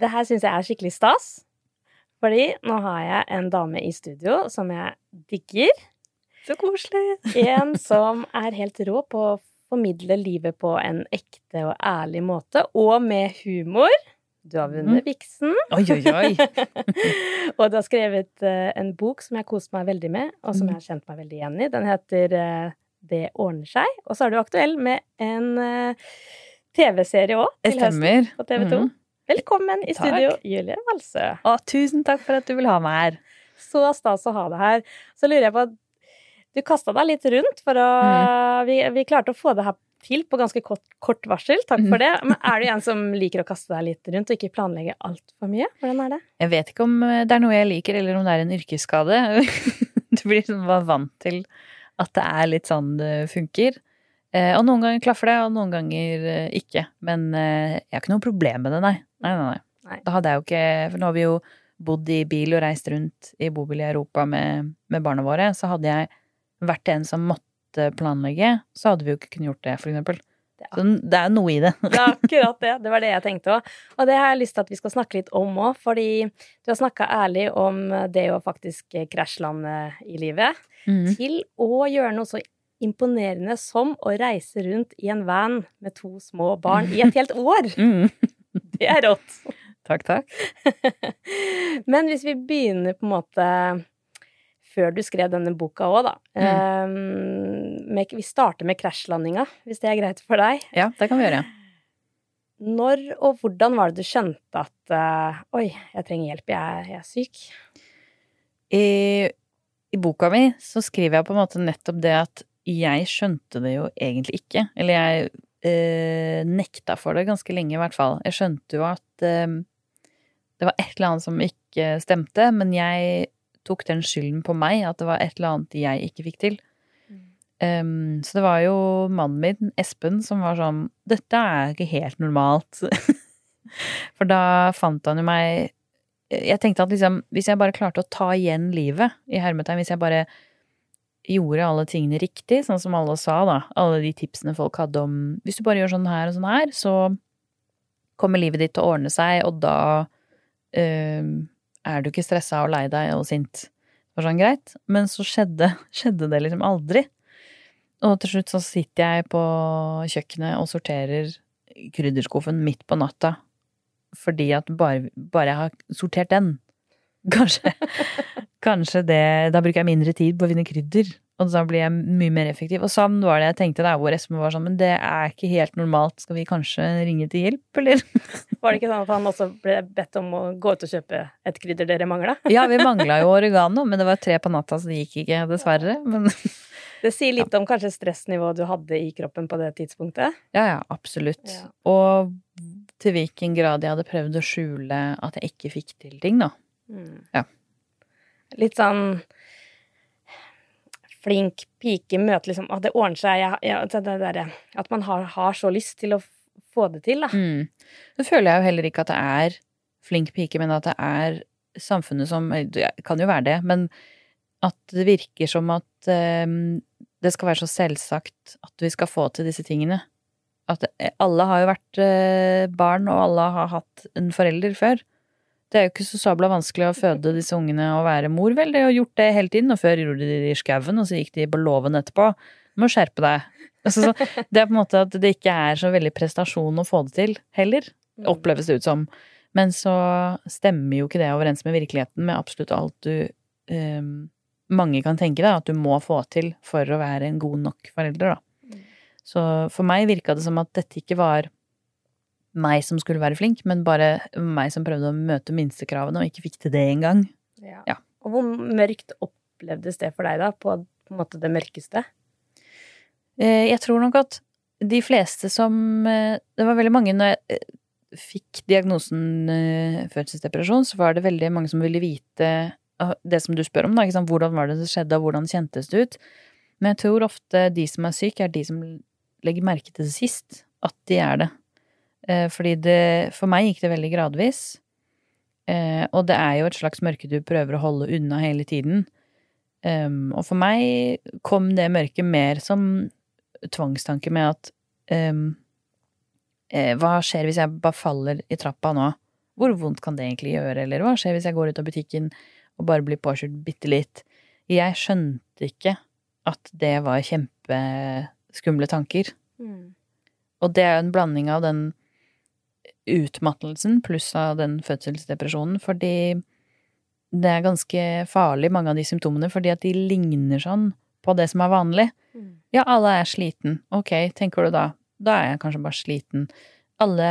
Det her syns jeg er skikkelig stas. Fordi nå har jeg en dame i studio som jeg digger. Så koselig. En som er helt rå på å formidle livet på en ekte og ærlig måte, og med humor. Du har vunnet Vixen. Oi, oi, oi. og du har skrevet eh, en bok som jeg har kost meg veldig med, og som jeg har kjent meg veldig igjen i. Den heter eh, Det ordner seg. Og så er du aktuell med en eh, TV-serie òg, til høsten på TV 2. Velkommen i Takk. studio, Julie Valsø. Å, tusen takk for at du vil ha meg her. Så stas å ha deg her. Så lurer jeg på Du kasta deg litt rundt for å Mm. vi, vi klarte å få det her til på ganske kort, kort varsel. Takk Mm. for det. Men er du en som liker å kaste deg litt rundt og ikke planlegge altfor mye? Hvordan er det? Jeg vet ikke om eh, det er noe jeg liker, eller om det er en yrkesskade. Du blir sånn vant til at det er litt sånn det funker. Eh, Og noen ganger klaffer det, og noen ganger eh, ikke. Men jeg har ikke noe problem med det, nei. Nei, nei, nei. Nei. Da hadde jeg jo ikke For nå har vi jo bodd i bil og reist rundt i bobil i Europa med, med barna våre. Så hadde jeg vært en som måtte planlegge, så hadde vi jo ikke kunnet gjort det, for eksempel. Så det er noe i det. Det er akkurat det. Det var det jeg tenkte òg. Og det har jeg lyst til at vi skal snakke litt om òg, fordi du har snakka ærlig om det å faktisk krasjlande i livet, mm. til å gjøre noe så imponerende som å reise rundt i en van med to små barn i et helt år. Mm. Det er rått. Takk, takk. Men hvis vi begynner på en måte før du skrev denne boka òg, da. Um, med, vi starter med krasjlandinga, hvis det er greit for deg. Ja, det kan vi gjøre. Når og hvordan var det du skjønte at uh, Oi, jeg trenger hjelp, jeg, er- jeg er syk. I, I boka mi så skriver jeg på en måte nettopp det at jeg skjønte det jo egentlig ikke. Eller jeg eh, nekta for det ganske lenge, i hvert fall. Jeg skjønte jo at eh, det var et eller annet som ikke stemte, men jeg tok den skylden på meg, at det var et eller annet jeg ikke fikk til. Um, så det var jo mannen min, Espen, som var sånn Dette er ikke helt normalt. For da fant han jo meg Jeg tenkte at liksom, hvis jeg bare klarte å ta igjen livet, i hermetegn, hvis jeg bare gjorde alle tingene riktig, sånn som alle sa, da, alle de tipsene folk hadde om Hvis du bare gjør sånn her og sånn her, så kommer livet ditt til å ordne seg, og da øh, er du ikke stressa og lei deg og sint. Det var sånn greit. Men så skjedde, skjedde det liksom aldri. Og til slutt så sitter jeg på kjøkkenet og sorterer krydderskuffen midt på natta. Fordi at bare, bare jeg har sortert den, kanskje Kanskje det Da bruker jeg mindre tid på å finne krydder. Og da blir jeg mye mer effektiv. Og sånn var det jeg tenkte der hvor Espen var sånn Men det er ikke helt normalt. Skal vi kanskje ringe til hjelp, eller? Var det ikke sånn at han også ble bedt om å gå ut og kjøpe et krydder dere mangla? Ja, vi mangla jo oregano, men det var tre på natta, så det gikk ikke, dessverre. Men Det sier litt om kanskje stressnivået du hadde i kroppen på det tidspunktet. Ja, ja, absolutt. Ja. Og til hvilken grad jeg hadde prøvd å skjule at jeg ikke fikk til ting, da. Mm. Ja. Litt sånn flink pike møter liksom At det ordner seg. Jeg, jeg, det der, At man har, har så lyst til å få det til, da. Mm. Så føler jeg jo heller ikke at det er flink pike, men at det er samfunnet som Det kan jo være det, men at det virker som at um, det skal være så selvsagt at vi skal få til disse tingene. At eh, alle har jo vært eh, barn, og alle har hatt en forelder før. Det er jo ikke så sabla vanskelig å føde disse ungene og være mor, vel. De har gjort det hele tiden, og før gjorde de det i skauen, og så gikk de på låven etterpå. Du må skjerpe deg. Altså, så, det er på en måte at det ikke er så veldig prestasjon å få det til, heller. Oppleves det ut som. Men så stemmer jo ikke det overens med virkeligheten, med absolutt alt du eh, mange kan tenke deg at du må få til for å være en god nok forelder, da. Så for meg virka det som at dette ikke var meg som skulle være flink, men bare meg som prøvde å møte minstekravene og ikke fikk til det engang. Ja. Ja. Og hvor mørkt opplevdes det for deg, da? På, på en måte det mørkeste? Eh, Jeg tror nok at de fleste som eh, Det var veldig mange når jeg eh, fikk diagnosen fødselsdepresjon, så var det veldig mange som ville vite ah, det som du spør om, da. Ikke sant? Hvordan var det det skjedde, og hvordan kjentes det ut? Men jeg tror ofte de som er syke, er de som legger merke til det sist. At de er det. Eh, Fordi det For meg gikk det veldig gradvis. Eh, Og det er jo et slags mørke du prøver å holde unna hele tiden. Um, og for meg kom det mørket mer som tvangstanke med at um, eh, Hva skjer hvis jeg bare faller i trappa nå? Hvor vondt kan det egentlig gjøre? Eller hva skjer hvis jeg går ut av butikken og bare blir påkjørt bitte litt? Jeg skjønte ikke at det var kjempeskumle tanker. Mm. Og det er jo en blanding av den utmattelsen pluss av den fødselsdepresjonen, fordi det er ganske farlig, mange av de symptomene, fordi at de ligner sånn på det som er vanlig. Mm. Ja, alle er sliten. Ok, tenker du da. Da er jeg kanskje bare sliten. Alle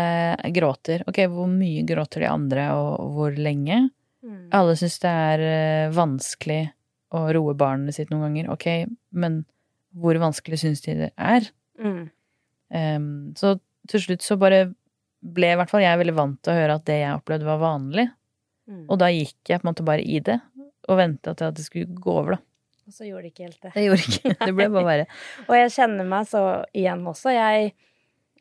gråter. Ok, hvor mye gråter de andre, og hvor lenge? Mm. Alle syns det er eh, vanskelig å roe barnet sitt noen ganger. Ok, men hvor vanskelig syns de det er? Mm. Um, så til slutt så bare ble i hvert fall jeg veldig vant til å høre at det jeg opplevde var vanlig. Mm. Og da gikk jeg på en måte bare i det, og venta til at det skulle gå over, da. Og så gjorde det ikke helt det. Det gjorde ikke Det ble bare verre. Og jeg kjenner meg så igjen også. Jeg,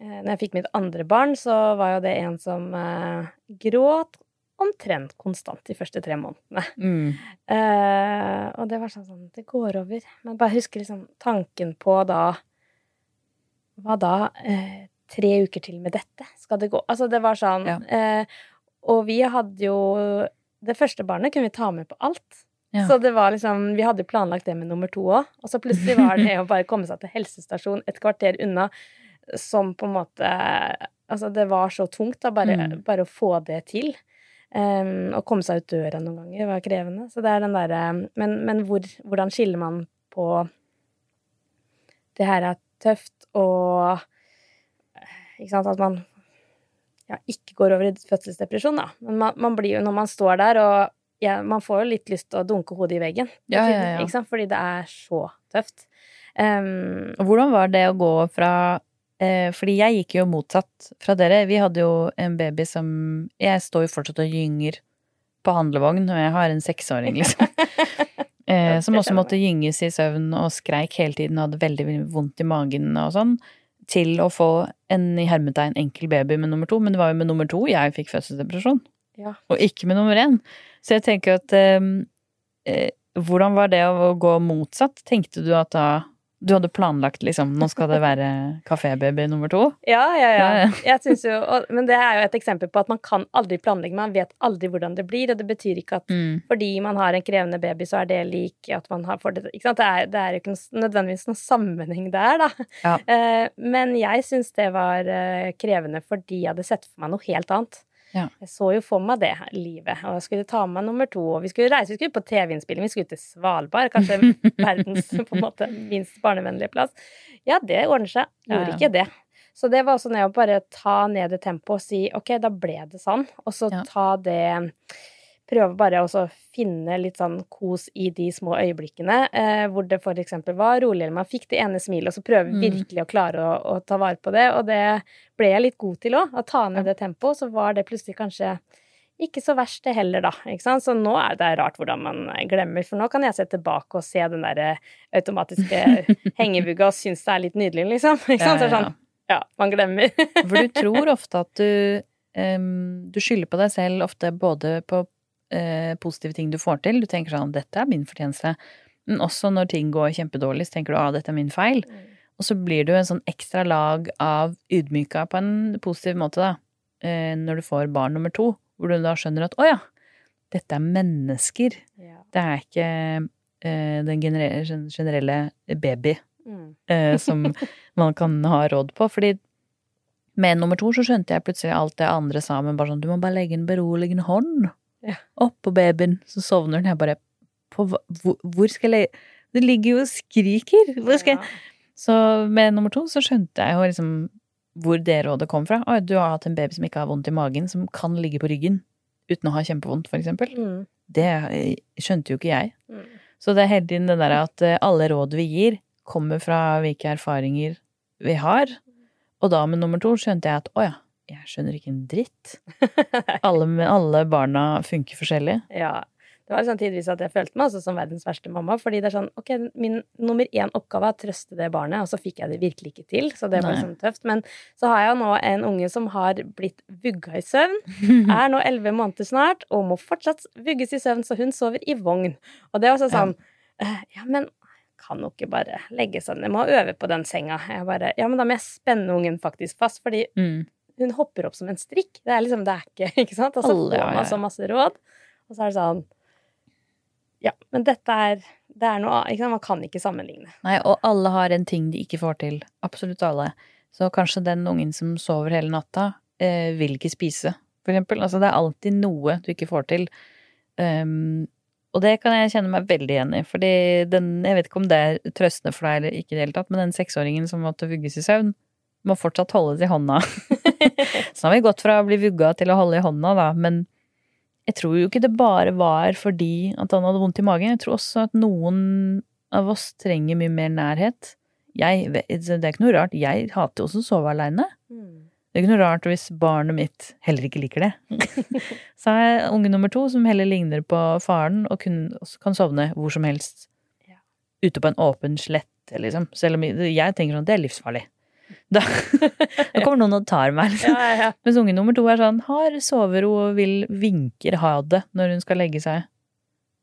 eh, når jeg fikk mitt andre barn, så var jo det en som eh, gråt omtrent konstant de første tre månedene. Mm. Eh, og det var sånn sånn Det går over. Men bare husker liksom tanken på da Hva da? Eh, tre uker til med dette? Skal det gå? Altså, det var sånn. Ja. Eh, og vi hadde jo Det første barnet kunne vi ta med på alt. Ja. Så det var liksom Vi hadde planlagt det med nummer to òg. Og så plutselig var det å bare komme seg til helsestasjon et kvarter unna som på en måte Altså, det var så tungt, da, bare, Mm. bare å få det til. Um, å komme seg ut døra noen ganger var krevende. Så det er den derre Men, men hvor, hvordan skiller man på Det her er tøft og sant, at man ja, ikke går over i fødselsdepresjon, da. Men man, man blir jo, når man står der og ja, Man får jo litt lyst til å dunke hodet i veggen. Ja. Ikke sant? Fordi det er så tøft. Um, hvordan var det å gå fra eh, Fordi jeg gikk jo motsatt fra dere. Vi hadde jo en baby som Jeg står jo fortsatt og gynger på handlevogn, og jeg har en seksåring, liksom. Eh, som også måtte gynges i søvn og skreik hele tiden og hadde veldig vondt i magen og sånn. Til å få en i hermetegn enkel baby med nummer to. Men det var jo med nummer to jeg fikk fødselsdepresjon. Ja. Og ikke med nummer én. Så jeg tenker at eh, eh, Hvordan var det å gå motsatt? Tenkte du at da du hadde planlagt liksom Nå skal det være kafébaby nummer to? Ja, ja, ja. Jeg synes jo, og, men det er jo et eksempel på at man kan aldri planlegge. Man vet aldri hvordan det blir, og det betyr ikke at Mm. fordi man har en krevende baby, så er det lik at man har for det. Ikke sant? Det er, det er jo ikke nødvendigvis noen sammenheng der, da. Ja. Eh, men jeg syns det var eh, krevende fordi jeg hadde sett for meg noe helt annet. Ja. Jeg så jo for meg det her livet, og jeg skulle ta med meg nummer to. Og vi skulle reise, vi skulle på TV-innspilling, vi skulle til Svalbard, kanskje verdens på en måte minst barnevennlige plass. Ja, det ordner seg. Gjorde ikke det. Så det var også det å bare ta ned det tempoet og si ok, da ble det sånn. Og så ta det Prøve bare å finne litt sånn kos i de små øyeblikkene eh, hvor det eksempel var rolig, eller man fikk det ene smilet, og så prøve Mm. virkelig å klare å, å ta vare på det. Og det ble jeg litt god til òg. Å ta ned Ja. det tempoet, så var det plutselig kanskje ikke så verst det heller, da. Ikke sant? Så nå er det rart hvordan man glemmer, for nå kan jeg se tilbake og se den derre automatiske hengebugga og synes det er litt nydelig, liksom. Ikke sant? Ja, ja, ja. Så sånn, ja, man glemmer. For du tror ofte at du um, Du skylder på deg selv ofte både på eh, positive ting du får til. Du tenker sånn 'Dette er min fortjeneste'. Men også når ting går kjempedårlig, så tenker du 'Å, dette er min feil'. Og så blir du en sånn ekstra lag av ydmyka på en positiv måte, da. eh, Når du får barn nummer to. Hvor du da skjønner at 'Å ja, dette er mennesker'. Ja. Det er ikke eh, den generelle baby Mm. eh, som man kan ha råd på. Fordi med nummer to så skjønte jeg plutselig alt det andre sa, men bare sånn du må bare legge en beroligende hånd Ja. oppå babyen, så sovner den. Jeg bare på, hvor, hvor skal jeg Det ligger jo og skriker! Hvor skal jeg Så med nummer to så skjønte jeg jo liksom hvor det rådet kom fra. Oi, du har hatt en baby som ikke har vondt i magen, som kan ligge på ryggen uten å ha kjempevondt, for eksempel. Mm. Det eh, skjønte jo ikke jeg. Mm. Så det er hele tiden det der at eh, alle råd vi gir, kommer fra hvilke erfaringer vi har. Og da med nummer to skjønte jeg at å ja, jeg skjønner ikke en dritt. Alle, alle barna funker forskjellig. Ja. Det var sånn tidvis at jeg følte meg som verdens verste mamma. Fordi det er sånn, ok, min nummer én oppgave er å trøste det barnet, og så fikk jeg det virkelig ikke til. Så det var Nei. liksom tøft. Men så har jeg jo nå en unge som har blitt vugga i søvn. Er nå elleve måneder snart, og må fortsatt vugges i søvn, så hun sover i vogn. Og det er også sånn eh, Ja, men kan jo ikke bare legge seg ned. Jeg må øve på den senga. Jeg bare Ja, men da må jeg spenne ungen faktisk fast, fordi Mm. Hun hopper opp som en strikk. Det er liksom, det er ikke, ikke sant? Og så får man så masse råd, og så er det sånn Ja, men dette er Det er noe ikke sant? Man kan ikke sammenligne. Nei, og alle har en ting de ikke får til. Absolutt alle. Så kanskje den ungen som sover hele natta, eh, vil ikke spise, for eksempel. Altså, det er alltid noe du ikke får til. Um, og det kan jeg kjenne meg veldig igjen i, fordi den Jeg vet ikke om det er trøstende for deg eller ikke i det hele tatt, men den seksåringen som måtte vugges i søvn, må fortsatt holdes i hånda. Så nå har vi gått fra å bli vugga til å holde i hånda, da, men jeg tror jo ikke det bare var fordi at han hadde vondt i magen. Jeg tror også at noen av oss trenger mye mer nærhet. Jeg, det er ikke noe rart. Jeg hater også å sove aleine. Det er ikke noe rart hvis barnet mitt heller ikke liker det. Så har jeg unge nummer to som heller ligner på faren og kun, kan sovne hvor som helst. Ute på en åpen slette, liksom. Selv om jeg jeg tenker sånn, det er livsfarlig. Da, da kommer noen og tar meg, liksom. Ja, ja. Mens unge nummer to er sånn, har sovero og vil vinker ha det når hun skal legge seg.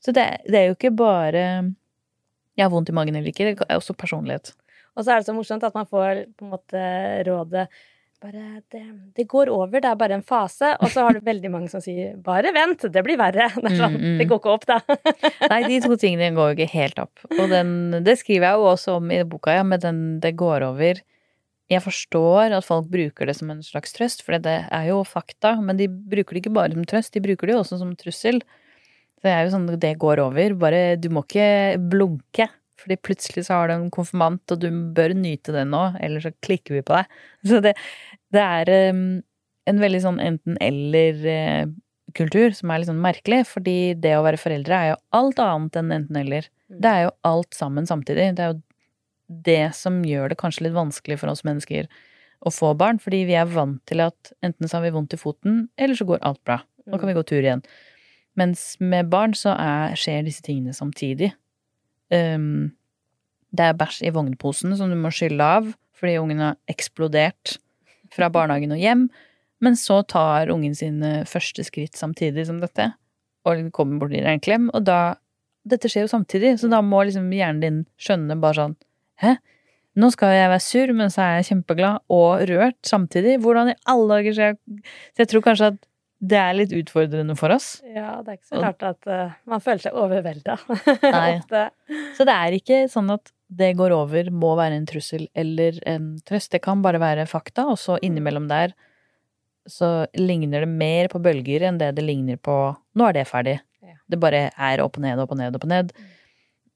Så det, det er jo ikke bare jeg har vondt i magen eller ikke, det er også personlighet. Og så er det så morsomt at man får på en måte rådet bare det, det går over, det er bare en fase. Og så har du veldig mange som sier 'bare vent, det blir verre'. Det, sånn, Mm, mm. det går ikke opp, da. Nei, de to tingene går jo ikke helt opp. Og den, det skriver jeg jo også om i boka, ja, med den 'det går over'. Jeg forstår at folk bruker det som en slags trøst, for det er jo fakta, men de bruker det ikke bare som trøst, de bruker det jo også som trussel. Så det er jo sånn 'det går over', bare du må ikke blunke. Fordi plutselig så har du en konfirmant, og du bør nyte det nå, eller så klikker vi på deg. Så det, det er um, en veldig sånn enten-eller-kultur som er litt sånn merkelig, fordi det å være foreldre er jo alt annet enn enten-eller. Det er jo alt sammen samtidig. Det er jo det som gjør det kanskje litt vanskelig for oss mennesker å få barn, fordi vi er vant til at enten så har vi vondt i foten, eller så går alt bra. Nå kan vi gå tur igjen. Mens med barn så er, skjer disse tingene samtidig. Um, det er bæsj i vognposen som du må skylle av fordi ungen har eksplodert fra barnehagen og hjem. Men så tar ungen sine første skritt samtidig som dette, og kommer bort gir deg en klem, og da Dette skjer jo samtidig, så da må liksom hjernen din skjønne bare sånn Hæ? Nå skal jeg være sur, men så er jeg kjempeglad og rørt samtidig. Hvordan i alle dager skal jeg Så jeg tror kanskje at det er litt utfordrende for oss. Ja, det er ikke så klart at uh, man føler seg overvelda. Nei. Så det er ikke sånn at det går over må være en trussel eller en trøst. Det kan bare være fakta, og så innimellom der så ligner det mer på bølger enn det det ligner på nå er det ferdig. Ja. Det bare er opp og ned, opp og ned, opp og ned.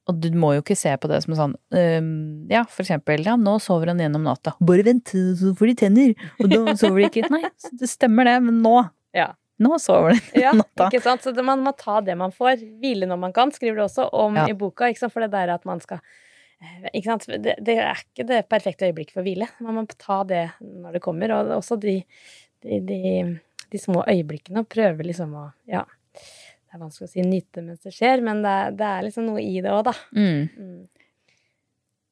Og du må jo ikke se på det som sånn um, Ja, for eksempel, ja, nå sover han gjennom natta. Bare vent, så får de tenner. Og da sover de ikke. Nei, det stemmer det, men nå. Ja. Nå sover de Ja, natta. ikke sant? Så man må ta det man får. Hvile når man kan, skriver du også om Ja. i boka. Ikke sant? For det der at man skal eh, ikke sant? Det, det er ikke det perfekte øyeblikket for å hvile. Man må ta det når det kommer. Og også de, de, de, de små øyeblikkene. Og prøve liksom å Ja. Det er vanskelig å si nyte mens det skjer, men det, det er liksom noe i det òg, da. Mm. Mm.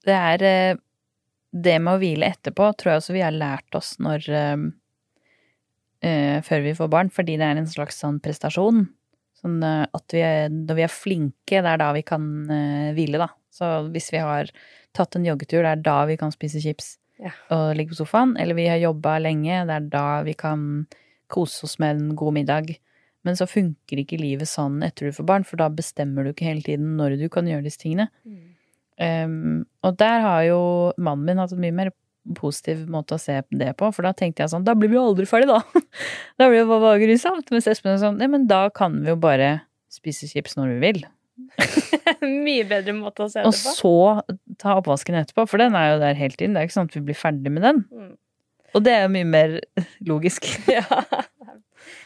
det er eh, Det med å hvile etterpå tror jeg også vi har lært oss når eh, Før vi får barn, fordi det er en slags sånn prestasjon. Sånn at vi er, når vi er flinke, det er da vi kan eh, hvile, da. Så hvis vi har tatt en joggetur, det er da vi kan spise chips Ja. og ligge på sofaen. Eller vi har jobba lenge, det er da vi kan kose oss med en god middag. Men så funker ikke livet sånn etter du får barn, for da bestemmer du ikke hele tiden når du kan gjøre disse tingene. Um, og der har jo mannen min hatt en mye mer positiv måte å se det på, for da tenkte jeg sånn, da blir vi jo aldri ferdig, da. da blir det bare bare grusomt. Mens Espen er sånn, ja, men da kan vi jo bare spise chips når vi vil. Mye bedre måte å se det på. Og så ta oppvasken etterpå, for den er jo der hele tiden. Det er ikke sånn at vi blir ferdig med den. Mm. Og det er jo mye mer logisk. Ja,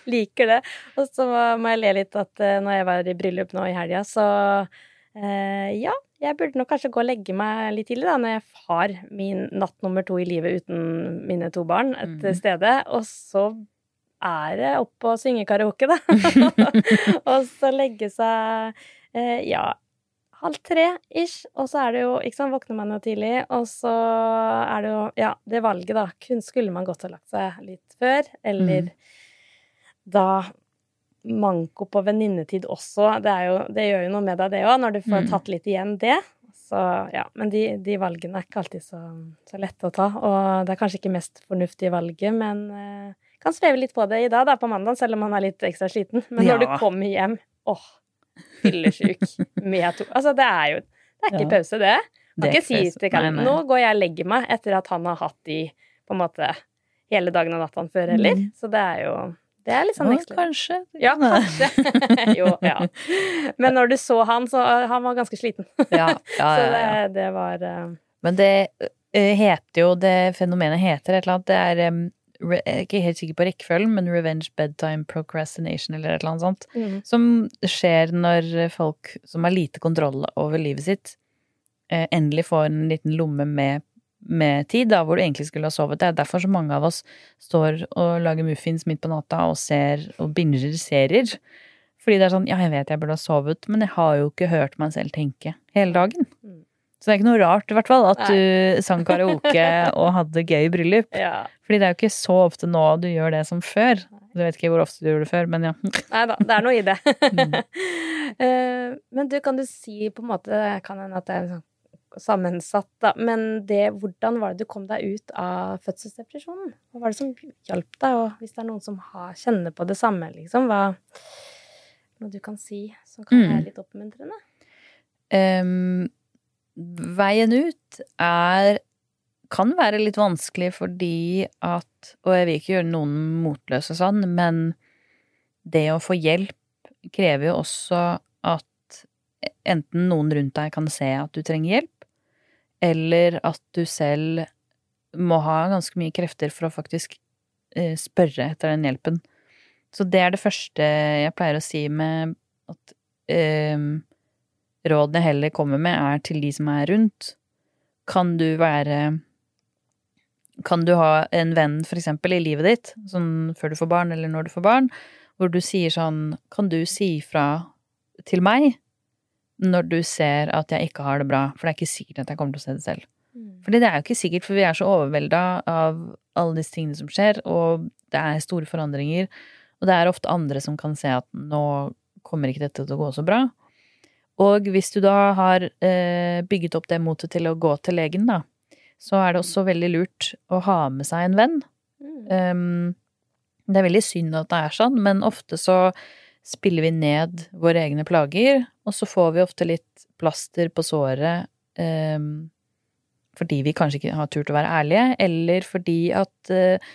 liker det. Og så må jeg le litt at eh, når jeg var i bryllup nå i helga, så Eh, ja, jeg burde nok kanskje gå og legge meg litt tidlig, da, når jeg har min natt nummer to i livet uten mine to barn et mm. sted. Og så er det opp og synge karaoke, da. og så legge seg eh, ja, halv tre ish. Og så er det jo Ikke sant, våkner man jo tidlig, og så er det jo Ja, det valget, da. Kun skulle man godt ha lagt seg litt før, eller Mm. Da manko på venninnetid også. Det, er jo, det gjør jo noe med deg, det òg, når du får Mm. tatt litt igjen det. Så ja, Men de, de valgene er ikke alltid så, så lette å ta. Og det er kanskje ikke mest fornuftige valget, men eh, kan sveve litt på det i dag, da, på mandag, selv om man er litt ekstra sliten. Men når Ja. du kommer hjem, åh, fyllesyk med to Altså, det er jo Det er ikke Ja. pause, det. Det Kan ikke si pause. til nei. nå går jeg og legger meg etter at han har hatt de på en måte hele dagen og natta før heller. Mm. Så det er jo Det er litt sånn ekstra. kanskje. Ja, kanskje. jo, ja. Men når du så han, så han var ganske sliten. Ja, ja, Så ja, Så det, det var uh... Men det eh, heter jo Det fenomenet heter et eller annet. Det er um, Jeg er ikke helt sikker på rekkefølgen, men revenge bedtime procrastination eller et eller annet sånt. mm, Som skjer når folk som har lite kontroll over livet sitt, eh, endelig får en liten lomme med, med tid, da, hvor du egentlig skulle ha sovet. Det er derfor så mange av oss står og lager muffins midt på natta og ser og binger serier. Fordi det er sånn, ja, jeg vet jeg burde ha sovet, men jeg har jo ikke hørt meg selv tenke hele dagen. Mm. Så det er ikke noe rart, i hvert fall, at Nei. du sang karaoke og hadde gøy i bryllup. Ja. Fordi det er jo ikke så ofte nå du gjør det som før. Du vet ikke hvor ofte du gjorde det før, men ja. Nei da, det er noe i det. Mm. Eh, men du, kan du si på en måte Kan hende at det er sånn sammensatt, da. Men det, hvordan var det du kom deg ut av fødselsdepresjonen? Hva var det som hjalp deg? Og hvis det er noen som har, kjenner på det samme, liksom, hva Noe du kan si som kan være Mm. litt oppmuntrende? Um, veien ut er kan være litt vanskelig fordi at Og jeg vil ikke gjøre noen motløse sånn, men det å få hjelp krever jo også at enten noen rundt deg kan se at du trenger hjelp, eller at du selv må ha ganske mye krefter for å faktisk eh, spørre etter den hjelpen. Så det er det første jeg pleier å si med at eh, rådene jeg heller kommer med, er til de som er rundt. Kan du være Kan du ha en venn, for eksempel, i livet ditt, sånn før du får barn, eller når du får barn, hvor du sier sånn Kan du si fra til meg når du ser at jeg ikke har det bra? For det er ikke sikkert at jeg kommer til å se det selv. Fordi det er jo ikke sikkert, for vi er så overvelda av alle disse tingene som skjer, og det er store forandringer. Og det er ofte andre som kan se at nå kommer ikke dette til å gå så bra. Og hvis du da har eh, bygget opp det motet til å gå til legen, da, så er det også veldig lurt å ha med seg en venn. Mm. Um, det er veldig synd at det er sånn, men ofte så spiller vi ned våre egne plager, og så får vi ofte litt plaster på såret um, fordi vi kanskje ikke har turt å være ærlige, eller fordi at uh,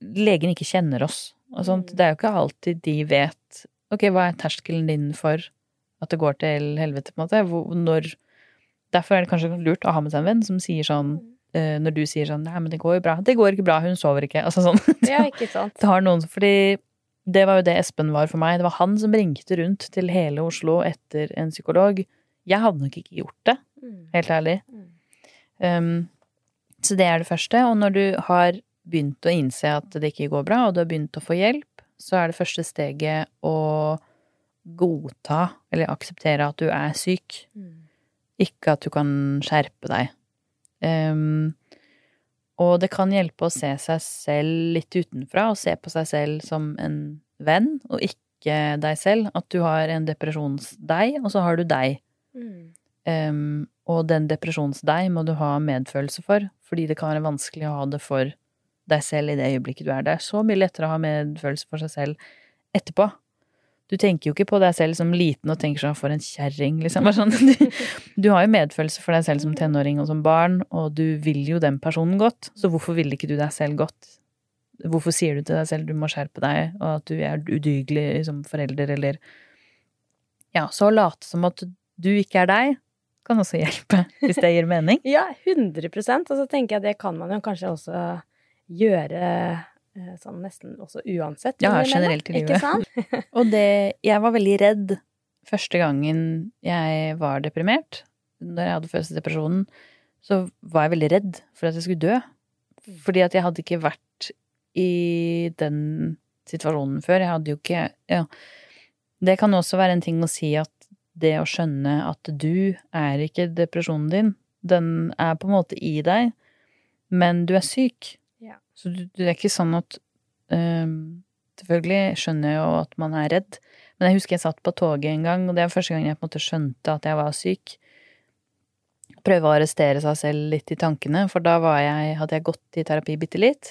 legen ikke kjenner oss. Og sånt. Mm. Det er jo ikke alltid de vet Ok, hva er terskelen din for at det går til helvete, på en måte? Hvor, når Derfor er det kanskje lurt å ha med seg en venn som sier sånn eh, Når du sier sånn 'Nei, men det går jo bra'. Det går ikke bra, hun sover ikke. Altså sånn. Ja, ikke sant. Det har noen Fordi det var jo det Espen var for meg. Det var han som ringte rundt til hele Oslo etter en psykolog. Jeg hadde nok ikke gjort det, Mm. helt ærlig. Mm. Um, så det er det første. Og når du har begynt å innse at det ikke går bra, og du har begynt å få hjelp, så er det første steget å godta eller akseptere at du er syk. Mm. Ikke at du kan skjerpe deg. Um, og det kan hjelpe å se seg selv litt utenfra, og se på seg selv som en venn, og ikke deg selv. At du har en depresjons-deg, og så har du deg. Mm. Um, og den depresjons-deg må du ha medfølelse for, fordi det kan være vanskelig å ha det for deg selv i det øyeblikket du er der. Så mye lettere å ha medfølelse for seg selv etterpå. Du tenker jo ikke på deg selv som liten og tenker sånn 'for en kjerring', liksom. Sånn. Du, har jo medfølelse for deg selv som tenåring og som barn, og du vil jo den personen godt, så hvorfor vil ikke du deg selv godt? Hvorfor sier du til deg selv du må skjerpe deg, og at du er udygelig som forelder, eller Ja, så å late som at du ikke er deg, kan også hjelpe, hvis det gir mening. Ja, 100 Og så tenker jeg det kan man jo kanskje også gjøre sånn nesten også uansett. Ja, generelt i livet. Og det Jeg var veldig redd første gangen jeg var deprimert, da jeg hadde fødselsdepresjonen, så var jeg veldig redd for at jeg skulle dø. Fordi at jeg hadde ikke vært i den situasjonen før. Jeg hadde jo ikke Ja. Det kan også være en ting å si at det å skjønne at du er ikke depresjonen din, den er på en måte i deg, men du er syk. Ja. Så det er ikke sånn at um, Selvfølgelig skjønner jeg jo at man er redd, men jeg husker jeg satt på toget en gang, og det var første gang jeg på en måte skjønte at jeg var syk. Prøve å arrestere seg selv litt i tankene, for da jeg, hadde jeg gått i terapi bitte litt,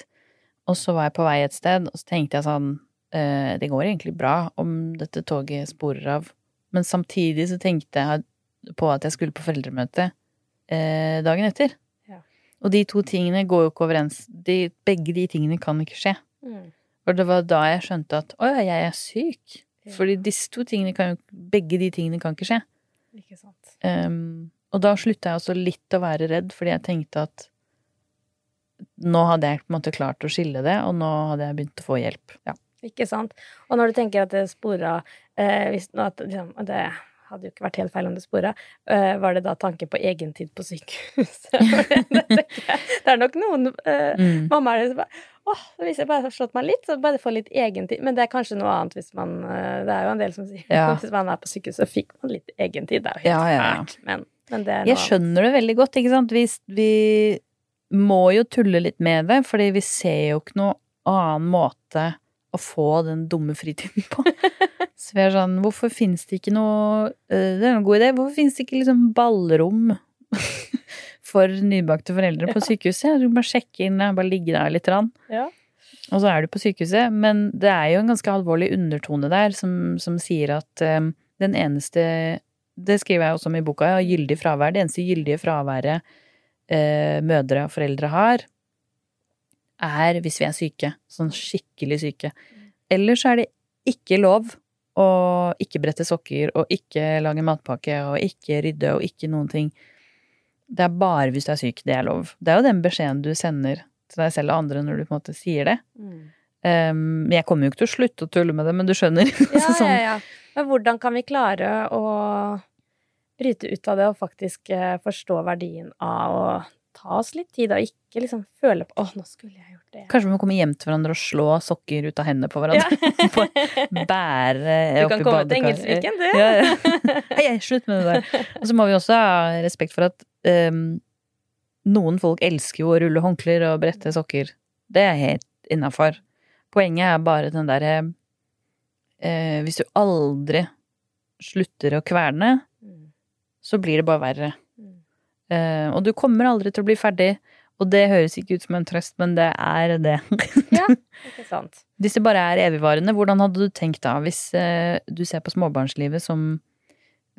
og så var jeg på vei et sted, og så tenkte jeg sånn eh, Det går egentlig bra om dette toget sporer av, men samtidig så tenkte jeg på at jeg skulle på foreldremøte eh, dagen etter. Og de to tingene går jo ikke overens. De, begge de tingene kan ikke skje. Mm. For det var da jeg skjønte at å ja, jeg er syk. Ja. Fordi disse to tingene kan jo Begge de tingene kan ikke skje. Ikke sant. Um, og da slutta jeg også litt å være redd, fordi jeg tenkte at nå hadde jeg på en måte klart å skille det, og nå hadde jeg begynt å få hjelp. Ja. Ikke sant. Og når du tenker at det spora eh, hvis, at, liksom, Det hadde jo ikke vært helt feil om det spora. Uh, var det da tanke på egentid på sykehuset? Det, det, det er nok noen uh, Mm. mammaer som bare Åh, hvis jeg bare har slått meg litt, så bare få litt egentid. Men det er kanskje noe annet hvis man eh, Det er jo en del som sier Ja. hvis man er på sykehus, så fikk man litt egentid. Det er jo helt Ja, ja, fælt. Men, men det er Jeg skjønner det veldig godt, ikke sant. Vi, vi må jo tulle litt med det, fordi vi ser jo ikke noe annen måte å få den dumme fritiden på. Så vi er sånn, hvorfor finnes det ikke noe eh, Det er en god idé. Hvorfor finnes det ikke liksom ballrom for nybakte foreldre på sykehuset? Du kan bare sjekke inn, bare ligge der litt. Ja. Og så er du på sykehuset. Men det er jo en ganske alvorlig undertone der som, som sier at um, den eneste Det skriver jeg også om i boka, ja, gyldig fravær. Det eneste gyldige fraværet uh, mødre og foreldre har, er hvis vi er syke. Sånn skikkelig syke. Ellers så er det ikke lov å ikke brette sokker og ikke lage matpakke og ikke rydde og ikke noen ting. Det er bare hvis du er syk det er lov. Det er jo den beskjeden du sender til deg selv og andre når du på en måte sier det. Mm. Um, jeg kommer jo ikke til å slutte å tulle med det, men du skjønner. Ja, sånn, ja, ja. Men hvordan kan vi klare å bryte ut av det og faktisk eh, forstå verdien av å ta oss litt tid, og ikke liksom føle på 'Å, nå skulle jeg gjort det'. Kanskje vi må komme hjem til hverandre og slå sokker ut av hendene på hverandre. Ja. Bære Du kan komme til. Engelsviken, du. Ja, ja. Hei, hei, slutt med det der. Og så må vi også ha respekt for at um, noen folk elsker jo å rulle håndklær og brette sokker. Det er helt innafor. Poenget er bare den derre uh, Hvis du aldri slutter å kverne, Mm, så blir det bare verre. Eh, og du kommer aldri til å bli ferdig. Og det høres ikke ut som en trøst, men det er det. Ja, ikke sant. Hvis det bare er evigvarende, hvordan hadde du tenkt da, hvis eh, du ser på småbarnslivet som,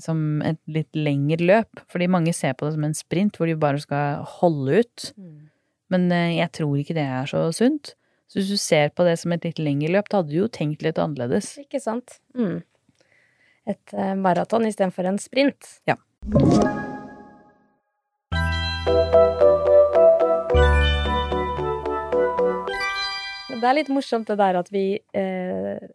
som et litt lengre løp? Fordi mange ser på det som en sprint, hvor de bare skal holde ut. Mm. Men eh, jeg tror ikke det er så sunt. Så hvis du ser på det som et litt lengre løp, da hadde du jo tenkt litt annerledes. Ikke sant. Mm. Et maraton istedenfor en sprint. Ja. Det er litt morsomt det der at vi eh,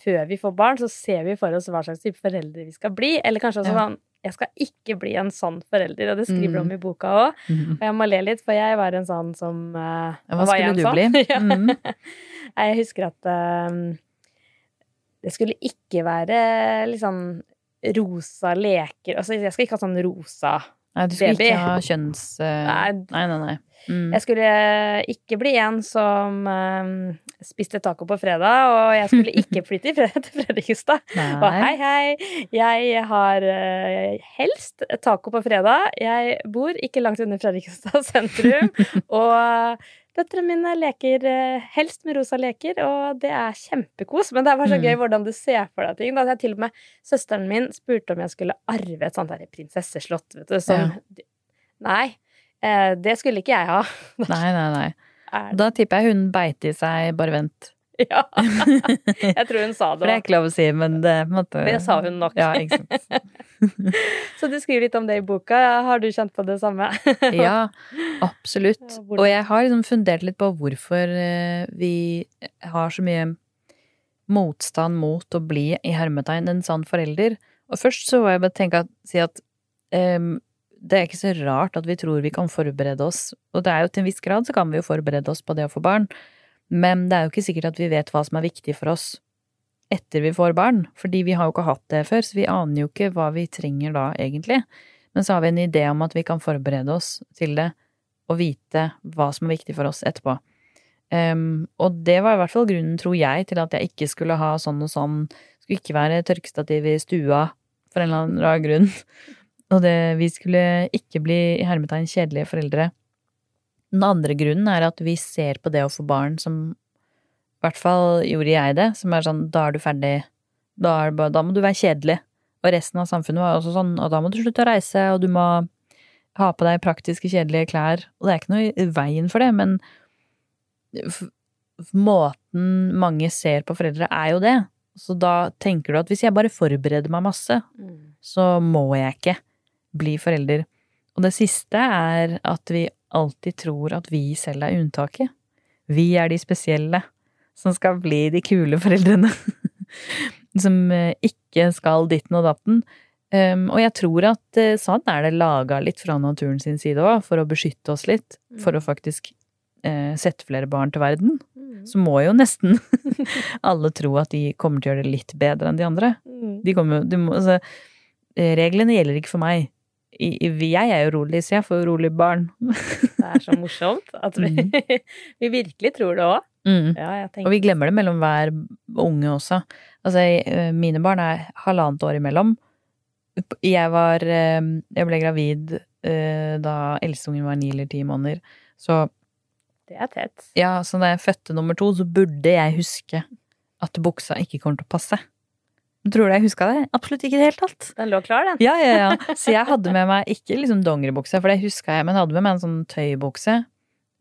før vi får barn, så ser vi for oss hva slags type foreldre vi skal bli. Eller kanskje også Ja. sånn Jeg skal ikke bli en sånn forelder, og det skriver du Mm. om i boka òg. Og jeg må le litt, for jeg var en sånn som eh, hva skulle du sånn? bli? Mm. Jeg husker at eh, det skulle ikke være liksom rosa leker Altså, jeg skal ikke ha sånn rosa baby. Nei, du skulle ikke ha kjønns... Uh, Nei, nei, nei. Mm. Jeg skulle ikke bli en som eh, spiste taco på fredag, og jeg skulle ikke flytte fred til Fredrikstad. Og hei, hei, jeg har uh, helst taco på fredag. Jeg bor ikke langt under Fredrikstad sentrum, og døtrene mine leker eh, helst med rosa leker, og det er kjempekos. Men det er bare så Mm. gøy hvordan du ser for deg ting. Da jeg til og med søsteren min spurte om jeg skulle arve et sånt der prinsesseslott, vet du, som Nei. Eh, det skulle ikke jeg ha. Nei, nei, nei. Da tipper jeg hun beit i seg 'bare vent'. Ja. Jeg tror hun sa det For det er ikke lov å si, men det måtte... Det sa hun nok. Ja, ikke sant. Så du skriver litt om det i boka. Har du kjent på det samme? Ja, absolutt. Og jeg har liksom fundert litt på hvorfor eh, vi har så mye motstand mot å bli i hermetegn en sann forelder. Og først så var jeg bare tenke at, si at em, det er ikke så rart at vi tror vi kan forberede oss, og det er jo til en viss grad så kan vi jo forberede oss på det å få barn, men det er jo ikke sikkert at vi vet hva som er viktig for oss etter vi får barn, fordi vi har jo ikke hatt det før, så vi aner jo ikke hva vi trenger da, egentlig. Men så har vi en idé om at vi kan forberede oss til det, og vite hva som er viktig for oss etterpå. Um, og det var i hvert fall grunnen, tror jeg, til at jeg ikke skulle ha sånn og sånn, skulle ikke være tørkestativ i stua, for en eller annen rar grunn. Og det, vi skulle ikke bli i hermetegn kjedelige foreldre. Den andre grunnen er at vi ser på det å få barn som I hvert fall gjorde jeg det, som er sånn da er du ferdig, da, er bare, da må du være kjedelig. Og resten av samfunnet var også sånn, og da må du slutte å reise, og du må ha på deg praktiske, kjedelige klær. Og det er ikke noe i veien for det, men måten mange ser på foreldre, er jo det. Så da tenker du at hvis jeg bare forbereder meg masse, Mm. så må jeg ikke bli forelder. Og det siste er at vi alltid tror at vi selv er unntaket. Vi er de spesielle som skal bli de kule foreldrene. som eh, ikke skal ditten og datten. Um, og jeg tror at sånn er det laga litt fra naturen sin side òg, for å beskytte oss litt. For å faktisk eh, sette flere barn til verden. Mm. Så må jo nesten alle tro at de kommer til å gjøre det litt bedre enn de andre. Mm. De kommer, de må, altså, reglene gjelder ikke for meg. Jeg er jo rolig, så jeg får rolig barn. Det er så morsomt at vi, vi virkelig tror det òg. Mm. Ja, Og vi glemmer det mellom hver unge også. Altså, eh, mine barn er halvannet år imellom. Jeg var eh, Jeg ble gravid eh, da eldsteungen var ni eller ti måneder. Så det er tett. ja, så da jeg fødte nummer to, så burde jeg huske at buksa ikke kommer til å passe. Tror du jeg huska det? Absolutt ikke i det hele tatt. Den lå klar, den. Ja, ja, ja. Så jeg hadde med meg ikke liksom dongeribukse, for det huska jeg, men jeg hadde med meg en sånn tøybukse.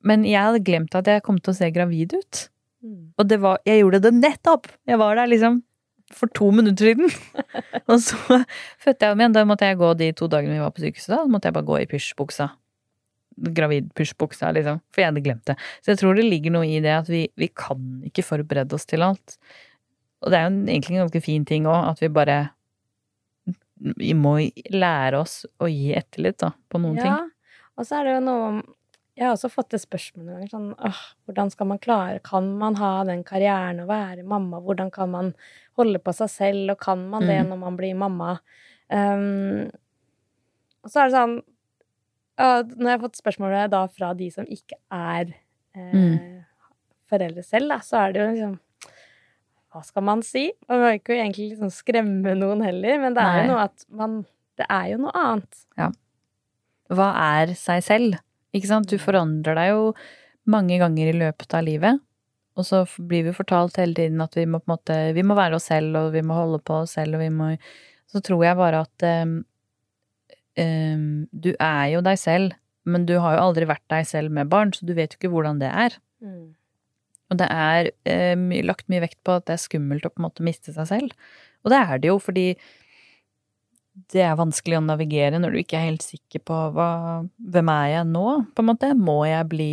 Men jeg hadde glemt at jeg kom til å se gravid ut. Mm. Og det var, jeg gjorde det nettopp! Jeg var der liksom for to minutter siden. Og så fødte jeg om igjen. Da måtte jeg gå de to dagene vi var på sykehuset. Da måtte jeg bare gå i pysjbuksa. Gravid-pysjbuksa, liksom. For jeg hadde glemt det. Så jeg tror det ligger noe i det at vi, vi kan ikke forberede oss til alt. Og det er jo egentlig en ganske fin ting òg, at vi bare Vi må lære oss å gi etterlitt, da, på noen ting. Ja, og så er det jo noe om Jeg har også fått det spørsmålet noen ganger sånn åh, hvordan skal man klare Kan man ha den karrieren og være mamma? Hvordan kan man holde på seg selv, og kan man det Mm. når man blir mamma? Um, og så er det sånn Når jeg har fått spørsmålet da fra de som ikke er eh, Mm. foreldre selv, da, så er det jo liksom Hva skal man si? Man må ikke egentlig liksom skremme noen heller, men det er Nei. jo noe at man Det er jo noe annet. hva er seg selv? Ikke sant? Du forandrer deg jo mange ganger i løpet av livet. Og så blir vi fortalt hele tiden at vi må på en måte Vi må være oss selv, og vi må holde på oss selv, og vi må Så tror jeg bare at um, um, Du er jo deg selv, men du har jo aldri vært deg selv med barn, så du vet jo ikke hvordan det er. Mm. Og det er eh, my- lagt mye vekt på at det er skummelt å på en måte miste seg selv. Og det er det jo, fordi det er vanskelig å navigere når du ikke er helt sikker på hva, hvem er jeg nå, på en måte. Må jeg bli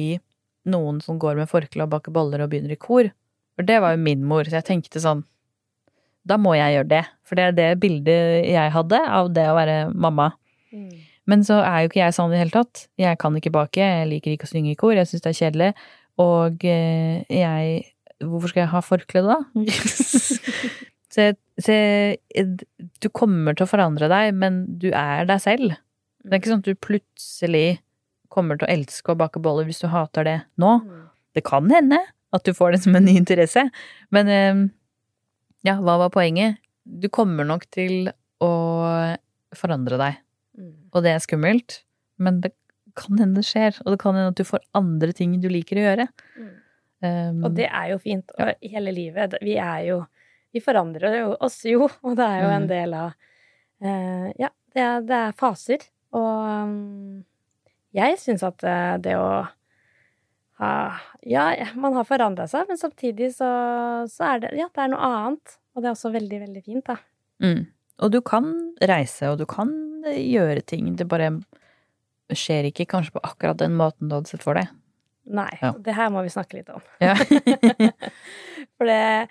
noen som går med forkle og baker boller og begynner i kor? For det var jo min mor, så jeg tenkte sånn Da må jeg gjøre det. For det er det bildet jeg hadde av det å være mamma. Mm. Men så er jo ikke jeg sånn i det hele tatt. Jeg kan ikke bake, jeg liker ikke å synge i kor, jeg syns det er kjedelig. Og eh, jeg Hvorfor skal jeg ha forkle da? så, så du kommer til å forandre deg, men du er deg selv. Det er ikke sånn at du plutselig kommer til å elske å bake boller hvis du hater det nå. Mm. Det kan hende at du får det som en ny interesse, men eh, ja, hva var poenget? Du kommer nok til å forandre deg. Mm. Og det er skummelt, men det kan hende det skjer. Og det kan hende at du får andre ting du liker å gjøre. Mm. Um, Og det er jo fint. Og hele livet Vi er jo Vi forandrer jo oss jo, og det er jo en Mm. del av uh, Ja, det er, det er faser. Og um, jeg syns at eh, det å ha Ja, man har forandra seg, men samtidig så, så er det Ja, det er noe annet. Og det er også veldig, veldig fint, da. mm. Og du kan reise, og du kan eh, gjøre ting. Det bare skjer ikke kanskje på akkurat den måten du hadde sett for deg. Nei, Ja. det her må vi snakke litt om. Ja. For det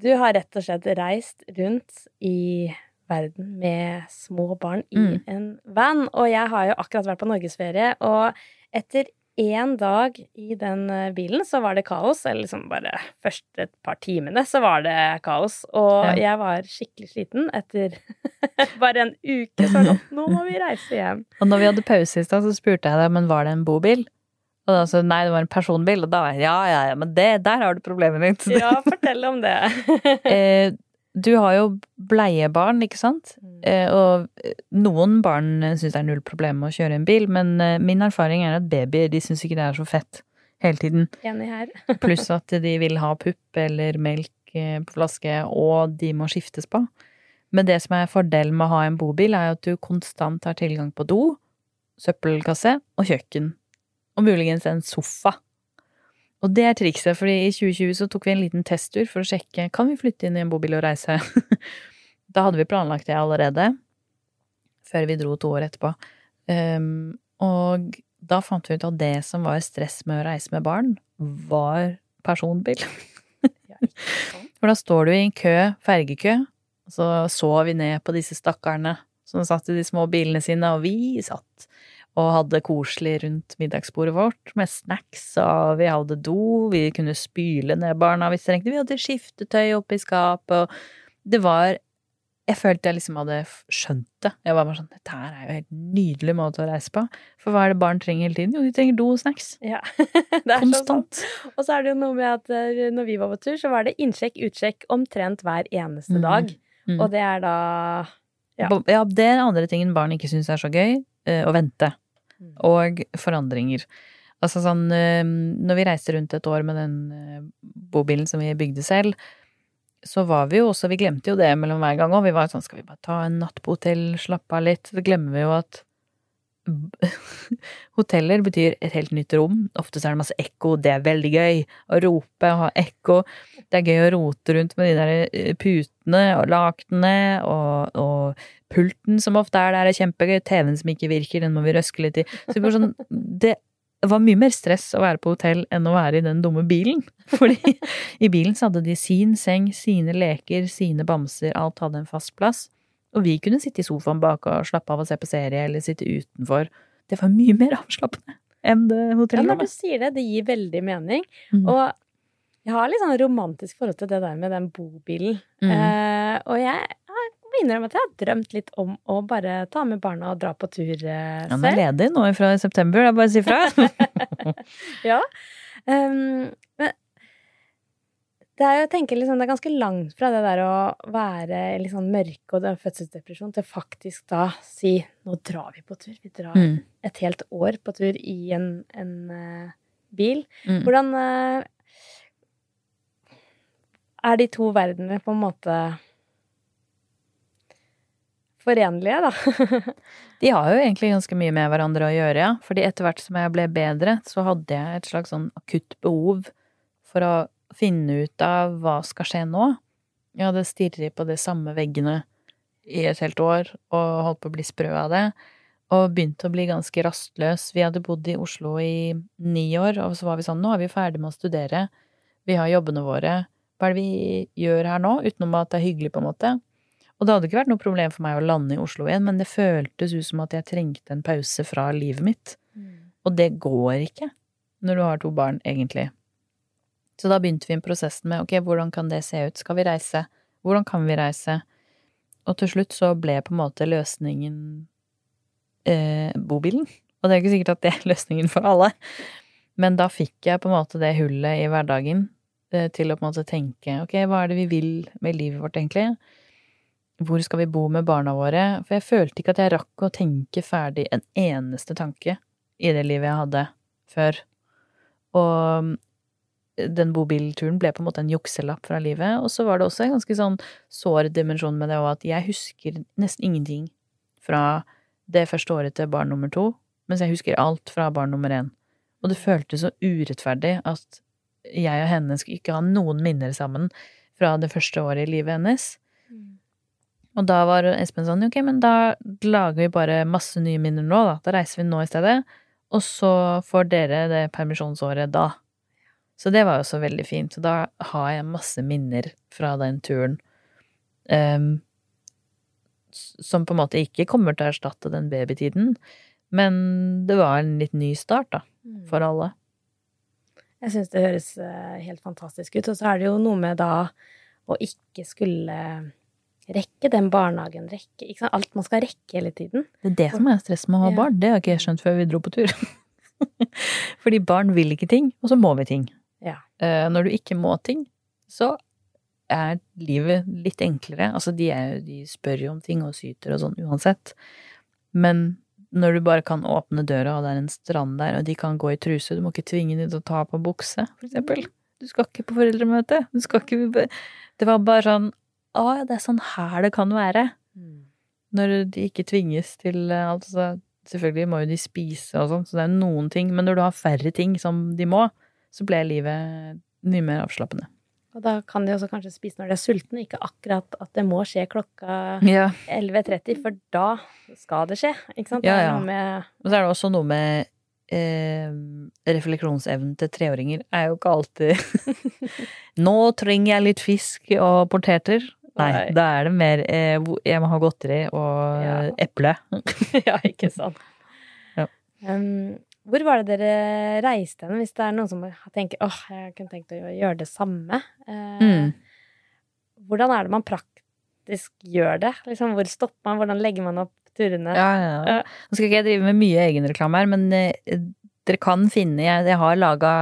Du har rett og slett reist rundt i verden med små barn i Mm. en van. Og jeg har jo akkurat vært på norgesferie, og etter én dag i den eh, bilen så var det kaos. Eller liksom bare først et par timene så var det kaos. Og Ja. jeg var skikkelig sliten etter bare en uke. Så var sånn, nå må vi reise hjem. Og når vi hadde pause i stad, så spurte jeg deg men var det en bobil. Og da sa nei, det var en personbil. Og da var jeg ja, ja, ja, men det, der har du problemet ditt. Ja, fortell om det. Du har jo bleiebarn, ikke sant? Eh, og eh, noen barn syns det er null problem med å kjøre en bil, men eh, min erfaring er at babyer de syns ikke det er så fett hele tiden. Enig her. Pluss at de vil ha pupp eller melk på flaske, og de må skiftes på. Men det som er fordelen med å ha en bobil, er at du konstant har tilgang på do, søppelkasse og kjøkken. Og muligens en sofa. Og det er trikset, fordi i 2020 så tok vi en liten testtur for å sjekke kan vi flytte inn i en bobil og reise. da hadde vi planlagt det allerede, før vi dro to år etterpå. Um, og da fant vi ut at det som var stress med å reise med barn, var personbil. For da står du i en kø, fergekø, og så så vi ned på disse stakkarene som satt i de små bilene sine, og vi satt og hadde koselig rundt middagsbordet vårt med snacks, og vi hadde do, vi kunne spyle ned barna hvis det trengte, vi hadde skiftetøy oppi skapet, og det var jeg følte jeg liksom hadde skjønt det. Jeg var bare sånn Dette her er jo en helt nydelig måte å reise på. For hva er det barn trenger hele tiden? Jo, de trenger do og snacks. Ja. Er. Konstant. Og så er det jo noe med at eh, når vi var på tur, så var det innsjekk, utsjekk omtrent hver eneste Mhm. dag. Mm. Og det er da Ja. Ja, det er andre tingen barn ikke syns er så gøy. eh, Å vente. Mm. Og forandringer. Altså sånn eh, Når vi reiste rundt et år med den eh, bobilen som vi bygde selv, så var vi jo også Vi glemte jo det mellom hver gang òg. Vi var sånn Skal vi bare ta en natt på hotell, slappe av litt? Så glemmer vi jo at Hoteller betyr et helt nytt rom. Ofte er det masse ekko. Det er veldig gøy. Å rope og ha ekko. Det er gøy å rote rundt med de der eh, putene og lakenene og, og pulten som ofte er der, er kjempegøy. TV-en som ikke virker, den må vi røske litt i. Så det sånn, det var mye mer stress å være på hotell enn å være i den dumme bilen. Fordi i bilen så hadde de sin seng, sine leker, sine bamser, alt hadde en fast plass. Og vi kunne sitte i sofaen bak og slappe av og se på serie, eller sitte utenfor. Det var mye mer avslappende enn det Ja, når du sier det, det gir veldig mening. Mm. Og jeg har litt sånn romantisk forhold til det der med den bobilen. Mm. Eh, og jeg, jeg må innrømme at jeg har drømt litt om å bare ta med barna og dra på tur selv. Ja, den er ledig nå fra september, er bare si fra. Ja. Um, men det er liksom, det er ganske langt fra det der å være litt sånn mørke og fødselsdepresjon til faktisk da si nå drar vi på tur. Vi drar Mm. et helt år på tur i en, en uh, bil. Mm. Hvordan uh, er de to verdenene på en måte forenlige, da? De har jo egentlig ganske mye med hverandre å gjøre, ja. Fordi etter hvert som jeg ble bedre, så hadde jeg et slags sånn akutt behov for å finne ut av hva skal skje nå. Jeg hadde stirret på de samme veggene i et helt år og holdt på å bli sprø av det. Og begynte å bli ganske rastløs. Vi hadde bodd i Oslo i ni år, og så var vi sånn, nå er vi ferdig med å studere. Vi har jobbene våre. Hva er det vi gjør her nå, utenom at det er hyggelig, på en måte? Og det hadde ikke vært noe problem for meg å lande i Oslo igjen, men det føltes ut som at jeg trengte en pause fra livet mitt. Og det går ikke når du har to barn, egentlig. Så da begynte vi prosessen med ok, hvordan kan det se ut, skal vi reise, hvordan kan vi reise? Og til slutt så ble på en måte løsningen eh, bobilen. Og det er ikke sikkert at det er løsningen for alle, men da fikk jeg på en måte det hullet i hverdagen eh, til å på en måte tenke ok, hva er det vi vil med livet vårt, egentlig? Hvor skal vi bo med barna våre? For jeg følte ikke at jeg rakk å tenke ferdig en eneste tanke i det livet jeg hadde før. Og den bobilturen ble på en måte en jukselapp fra livet. Og så var det også en ganske sånn sår dimensjon med det òg, at jeg husker nesten ingenting fra det første året til barn nummer to, mens jeg husker alt fra barn nummer én. Og det føltes så urettferdig at jeg og henne skulle ikke ha noen minner sammen fra det første året i livet hennes. Og da var Espen sånn, ok, men da lager vi bare masse nye minner nå, da. Da reiser vi nå i stedet. Og så får dere det permisjonsåret da. Så det var jo så veldig fint. Så da har jeg masse minner fra den turen. Um, som på en måte ikke kommer til å erstatte den babytiden. Men det var en litt ny start, da, for alle. Jeg syns det høres eh, helt fantastisk ut. Og så er det jo noe med da å ikke skulle rekke den barnehagen, rekke ikke sant? Alt man skal rekke hele tiden. Det er det som er stress med å ha barn. Det har ikke jeg skjønt før vi dro på tur. Fordi barn vil ikke ting, og så må vi ting. Ja. Eh, Når du ikke må ting, så er livet litt enklere. Altså, de, er, de spør jo om ting og syter og sånn uansett. Men når du bare kan åpne døra, og det er en strand der, og de kan gå i truse, du må ikke tvinge dem til å ta på bukse, for eksempel. Du skal ikke på foreldremøte. Du skal ikke Det var bare sånn Å, det er sånn her det kan være når de ikke tvinges til Altså, selvfølgelig må jo de spise og sånn, så det er noen ting. Men når du har færre ting som de må, så ble livet mye mer avslappende. Og da kan de også kanskje spise når de er sultne, ikke akkurat at det må skje klokka Ja. 11.30, for da skal det skje. Ikke sant? Ja, ja. Og så er det også noe med eh, refleksjonsevnen til treåringer er jo ikke alltid Nå trenger jeg litt fisk og poteter. Nei, Nei. da er det mer eh, jeg må ha godteri og Ja. eple. Ja, ikke sant. Ja. Um, hvor var det dere reiste hen, hvis det er noen som tenker åh, jeg kunne tenkt å gjøre det samme? Eh, Mm. Hvordan er det man praktisk gjør det? Liksom, hvor stopper man? Hvordan legger man opp turene? Ja, ja. Ja. Nå skal ikke jeg drive med mye egenreklame her, men eh, dere kan finne Jeg, jeg har laga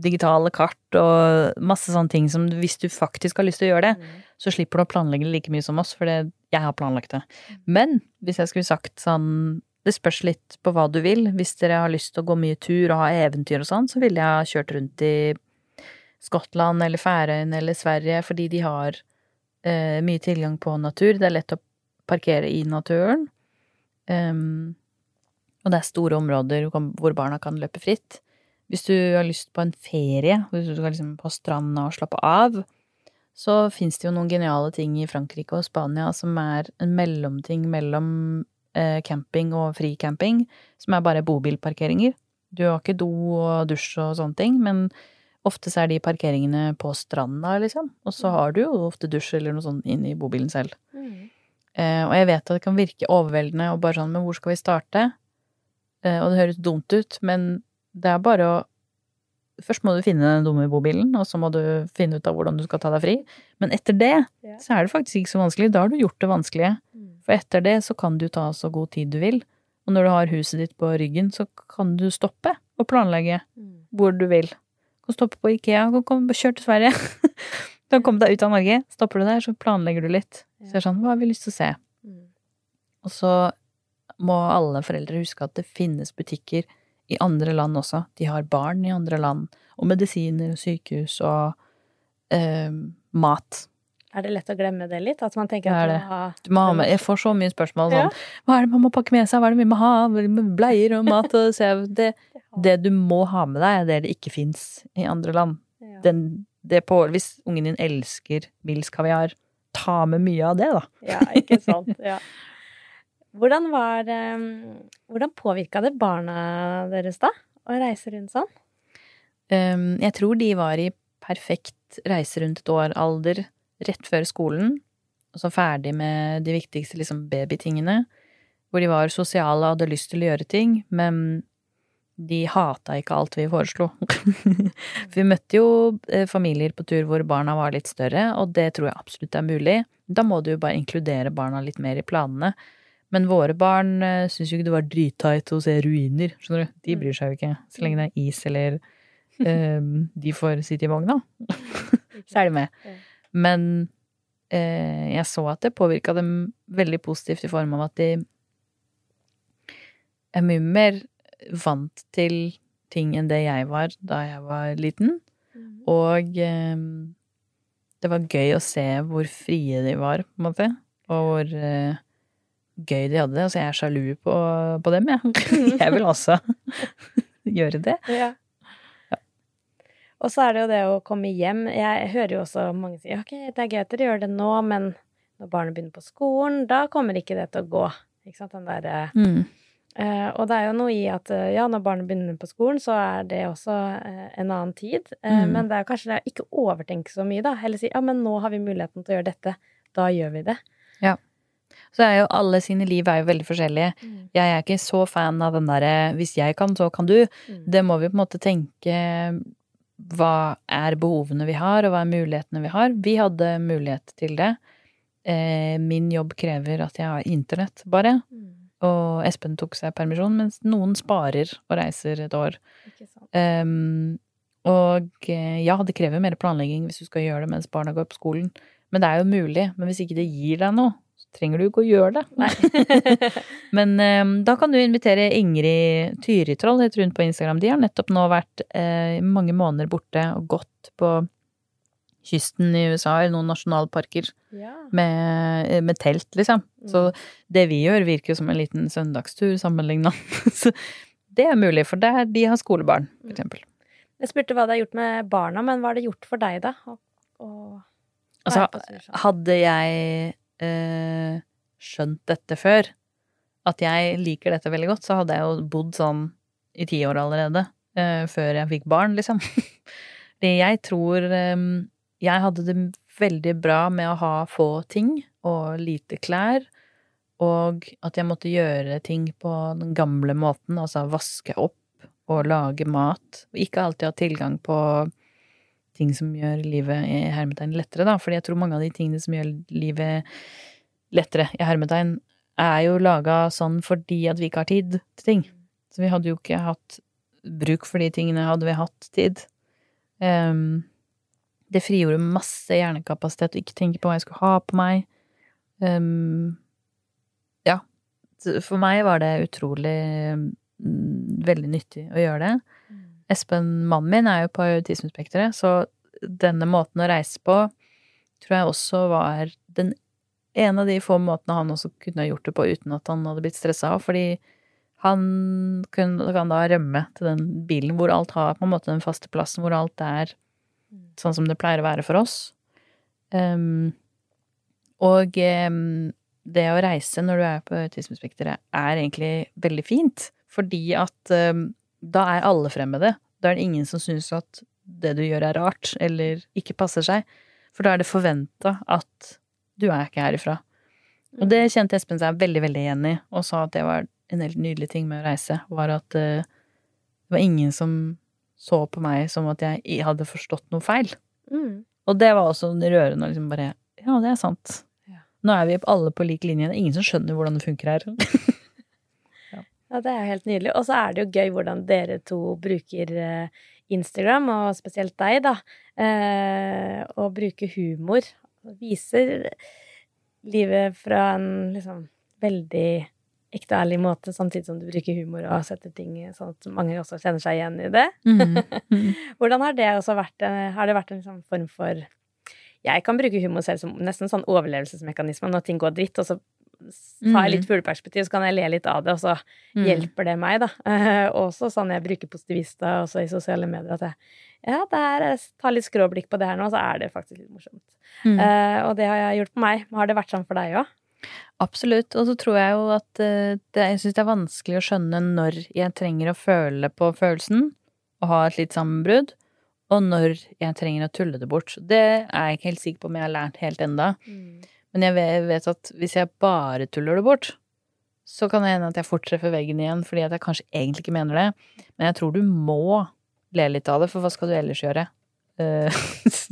digitale kart og masse sånne ting som hvis du faktisk har lyst til å gjøre det, Mm. så slipper du å planlegge det like mye som oss, for det, jeg har planlagt det. Men hvis jeg skulle sagt sånn Det spørs litt på hva du vil. Hvis dere har lyst til å gå mye tur og ha eventyr og sånn, så ville jeg ha kjørt rundt i Skottland eller Færøyene eller Sverige, fordi de har eh, mye tilgang på natur. Det er lett å parkere i naturen. Um, og det er store områder hvor barna kan løpe fritt. Hvis du har lyst på en ferie, hvis du skal liksom på stranda og slappe av, så fins det jo noen geniale ting i Frankrike og Spania som er en mellomting mellom camping og fricamping, som er bare bobilparkeringer. Du har ikke do og dusj og sånne ting, men ofte så er de parkeringene på stranda, liksom. Og så har du jo ofte dusj eller noe sånt inn i bobilen selv. Mm. Eh, og jeg vet at det kan virke overveldende og bare sånn, men hvor skal vi starte? Eh, og det høres dumt ut, men det er bare å Først må du finne den dumme bobilen, og så må du finne ut av hvordan du skal ta deg fri. Men etter det Ja. så er det faktisk ikke så vanskelig. Da har du gjort det vanskelige. Mm. For etter det så kan du ta så god tid du vil. Og når du har huset ditt på ryggen, så kan du stoppe og planlegge Mm. hvor du vil. Du kan stoppe på Ikea, du kan kjøre til Sverige. Du kan komme deg ut av Norge. Stopper du der, så planlegger du litt. Så er sånn, hva har vi lyst til å se? Mm. Og så må alle foreldre huske at det finnes butikker i andre land også. De har barn i andre land, og medisiner og sykehus og eh, mat. Er det lett å glemme det litt? At man tenker er at man må ha jeg får så mye spørsmål Ja. sånn Hva er det man må pakke med seg, hva er det vi må ha, bleier og mat og så jeg, det, det du må ha med deg, er det det ikke fins i andre land. Ja. Den, det på, hvis ungen din elsker Mills kaviar, ta med mye av det, da. Ja, ikke sant. Ja. Hvordan var eh, Hvordan påvirka det barna deres, da? Å reise rundt sånn? Um, jeg tror de var i perfekt reise rundt et år alder rett før skolen, og så ferdig med de viktigste liksom babytingene, hvor de var sosiale og hadde lyst til å gjøre ting, men de hata ikke alt vi foreslo. Vi møtte jo eh, familier på tur hvor barna var litt større, og det tror jeg absolutt er mulig. Da må du jo bare inkludere barna litt mer i planene. Men våre barn uh, syns jo ikke det var dritteit å se ruiner, skjønner du. De bryr seg jo ikke, så lenge det er is eller um, de får sitte i vogna. så er de med. Men eh, jeg så at det påvirka dem veldig positivt i form av at de er mye mer vant til ting enn det jeg var da jeg var liten. Mm. Og eh, det var gøy å se hvor frie de var, på en måte. Og hvor eh, gøy de hadde det. Altså, jeg er sjalu på, på dem, jeg. jeg vil også gjøre det. Ja. Og så er det jo det å komme hjem. Jeg hører jo også mange si ok, det er gøy at dere gjør det nå, men når barnet begynner på skolen, da kommer ikke det til å gå. Ikke sant? Den derre Mm. uh, og det er jo noe i at eh, ja, når barnet begynner på skolen, så er det også uh, en annen tid. Uh, Mm. Men det er kanskje det å ikke overtenke så mye, da. Heller si ja, men nå har vi muligheten til å gjøre dette. Da gjør vi det. Ja. Så er jo alle sine liv er jo veldig forskjellige. Mm. Jeg er ikke så fan av den derre 'hvis jeg kan, så kan du'. Mm. Det må vi på en måte tenke Hva er behovene vi har, og hva er mulighetene vi har? Vi hadde mulighet til det. Eh, min jobb krever at jeg har internett, bare. Mm. Og Espen tok seg permisjon, mens noen sparer og reiser et år. Um, og eh, ja, det krever mer planlegging hvis du skal gjøre det mens barna går på skolen. Men det er jo mulig. Men hvis ikke det gir deg noe, trenger du ikke å gjøre det. Men um, da kan du invitere Ingrid Tyritroll, heter hun på Instagram. De har nettopp nå vært eh, mange måneder borte og gått på kysten i USA, i noen nasjonalparker, ja. med, eh, med telt, liksom. Så Mm. det vi gjør, virker jo som en liten søndagstur sammenligna. Så det er mulig, for der de har skolebarn, for Mm. eksempel. Jeg spurte hva det har gjort med barna, men hva har det gjort for deg, da? Å, å Altså, hadde jeg eh, skjønt dette før, at jeg liker dette veldig godt, så hadde jeg jo bodd sånn i ti år allerede, eh, før jeg fikk barn, liksom. Fordi jeg tror eh, jeg hadde det veldig bra med å ha få ting og lite klær, og at jeg måtte gjøre ting på den gamle måten, altså vaske opp og lage mat, ikke alltid ha tilgang på ting som gjør livet i hermetegn lettere, da. Fordi jeg tror mange av de tingene som gjør livet lettere i hermetegn, er jo laga sånn fordi at vi ikke har tid til ting. Så vi hadde jo ikke hatt bruk for de tingene hadde vi hatt tid. Um, det frigjorde masse hjernekapasitet å ikke tenke på hva jeg skulle ha på meg. Um, ja. For meg var det utrolig um, veldig nyttig å gjøre det. Espen, mannen min, er jo på autismespekteret, så denne måten å reise på tror jeg også var den en av de få måtene han også kunne ha gjort det på uten at han hadde blitt stressa av, fordi han kan da rømme til den bilen hvor alt har på en måte den faste plassen, hvor alt er sånn som det pleier å være for oss. Um, og um, det å reise når du er på autismespekteret, er egentlig veldig fint, fordi at ehm, da er alle fremmede. Da er det ingen som syns at det du gjør er rart, eller ikke passer seg. For da er det forventa at du er ikke herifra. Og det kjente Espen seg veldig, veldig igjen i, og sa at det var en helt nydelig ting med å reise, var at eh, det var ingen som så på meg som at jeg hadde forstått noe feil. Mm. Og det var også rørende å liksom bare Ja, det er sant. Ja. Nå er vi alle på lik linje. Det er ingen som skjønner hvordan det funker her. Ja, det er helt nydelig. Og så er det jo gøy hvordan dere to bruker eh, Instagram, og spesielt deg, da, Å og bruker humor. Viser livet fra en liksom veldig ekte og ærlig måte, samtidig som du bruker humor og setter ting sånn at mange også kjenner seg igjen i det. Mm. Mm. Hvordan har det også vært eh, Har det vært en sånn form for Jeg kan bruke humor selv som nesten sånn overlevelsesmekanisme når ting går dritt, og så tar jeg litt fugleperspektiv, så kan jeg le litt av det, og så mm. hjelper det meg, da. Og også sånn jeg bruker positivista også i sosiale medier, at jeg ja, det er, jeg tar litt skråblikk på det her nå, så er det faktisk litt morsomt. Mm. Uh, og det har jeg gjort på meg. Har det vært sånn for deg òg? Absolutt. Og så tror jeg jo at eh, det, jeg syns det er vanskelig å skjønne når jeg trenger å føle på følelsen og ha et litt sammenbrudd, og når jeg trenger å tulle det bort. Det er jeg ikke helt sikker på om jeg har lært helt enda. Men jeg vet at hvis jeg bare tuller det bort, så kan det hende at jeg fort treffer veggen igjen fordi at jeg kanskje egentlig ikke mener det. Men jeg tror du må le litt av det, for hva skal du ellers gjøre? Eh,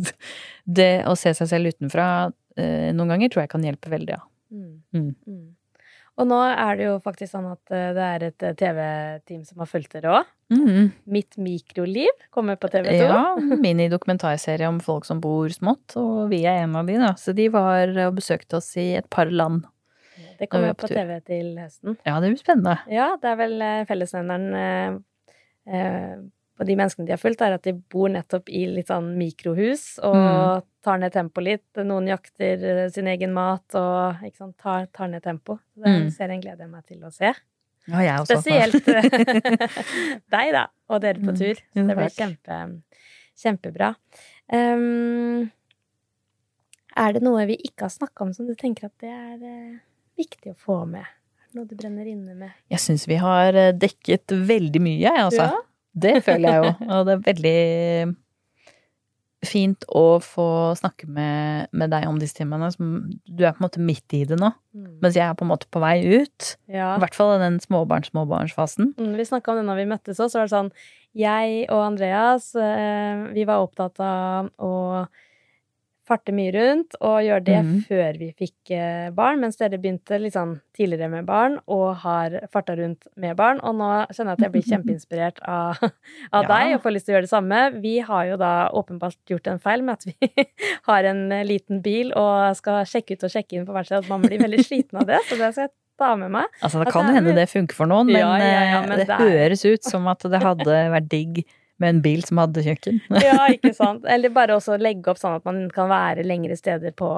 det å se seg selv utenfra eh, noen ganger tror jeg kan hjelpe veldig, ja. Mm. Mm. Mm. Og nå er det jo faktisk sånn at eh, det er et eh, TV-team som har fulgt dere òg. Mhm. Mitt mikroliv kommer på TV2. Ja, mini-dokumentarserie om folk som bor smått, og vi er en av de, da. Så de var og besøkte oss i et par land. Det er kommer på på. TV til høsten. Ja, det blir spennende. Ja, det er vel eh, fellesnevneren eh, på de menneskene de har fulgt, er at de bor nettopp i litt sånn mikrohus og Mm. tar ned tempoet litt. Noen jakter eh, sin egen mat og sant, tar, tar ned tempo. Så det Mm. serien gleder jeg meg til å se. Ja, jeg også. Spesielt deg, da, og dere på Mm. tur. Så det blir kjempe, kjempebra. Um, er det noe vi ikke har snakka om som du tenker at det er uh, viktig å få med? Er det noe du brenner inne med? Jeg syns vi har eh, dekket veldig mye, jeg, altså. Ja. Det føler jeg jo. Og det er veldig fint å få snakke med, med deg om disse timene. Du er på en måte midt i det nå, Mm. mens jeg er på en måte på vei ut. Ja. I hvert fall i den småbarns-småbarnsfasen. Mm, Vi snakka om det når vi møttes òg, så var det sånn Jeg og Andreas, eh, vi var opptatt av å farte mye rundt og gjøre det mm. før vi fikk eh, barn, mens dere begynte litt sånn tidligere med barn og har farta rundt med barn. Og nå kjenner jeg at jeg blir kjempeinspirert av, av Ja. deg og får lyst til å gjøre det samme. Vi har jo da åpenbart gjort en feil med at vi har en eh, liten bil og skal sjekke ut og sjekke inn på hvert sted. At man blir veldig sliten av det, så det skal jeg ta med meg. Altså, det kan jo hende det funker for noen, men, Ja, ja, eh, men det, det høres ut som at det hadde vært digg med en bil som hadde kjøkken. Ja, ikke sant. Eller bare også legge opp sånn at man kan være lengre steder på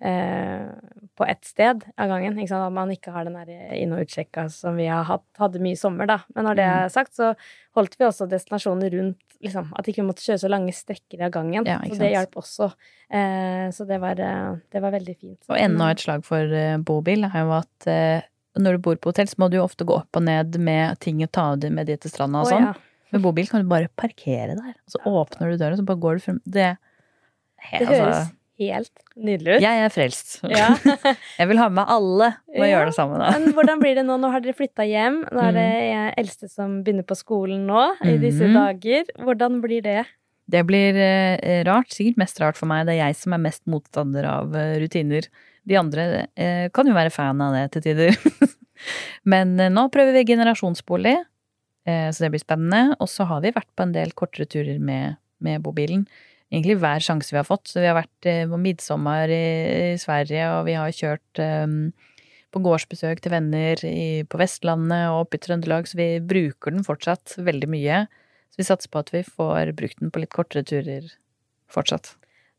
eh, på ett sted av gangen. Ikke sant? At man ikke har den der inn- og utsjekka som vi har hatt, hadde mye i sommer, da. Men når det Mm. er sagt, så holdt vi også destinasjoner rundt liksom, At ikke vi måtte kjøre så lange strekker av gangen. Ja, så det hjalp også. Eh, så det var, eh, det var veldig fint. Og enda et slag for eh, bobil er jo at eh, når du bor på hotell, så må du jo ofte gå opp og ned med ting å ta med dit til stranda og sånn. sånn. ja. Med bobil kan du bare parkere der, og så åpner du døra, så bare går du frem. Det, he, Det høres helt nydelig ut. Jeg er frelst. Ja. Jeg vil ha med alle og Ja, gjøre det sammen. Da. Men hvordan blir det nå? Nå har dere flytta hjem. Nå er det jeg eldste som begynner på skolen nå, i disse Mhm. dager. Hvordan blir det? Det blir eh, rart, sikkert mest rart for meg. Det er jeg som er mest motstander av eh, rutiner. De andre eh, kan jo være fan av det til tider. Men nå prøver vi generasjonsbolig, så det blir spennende. Og så har vi vært på en del kortere turer med, med bobilen. Egentlig hver sjanse vi har fått. Så vi har vært eh, på midtsommer i Sverige, og vi har kjørt um, på gårdsbesøk til venner i, på Vestlandet og oppe i Trøndelag, så vi bruker den fortsatt veldig mye. Så vi satser på at vi får brukt den på litt kortere turer fortsatt.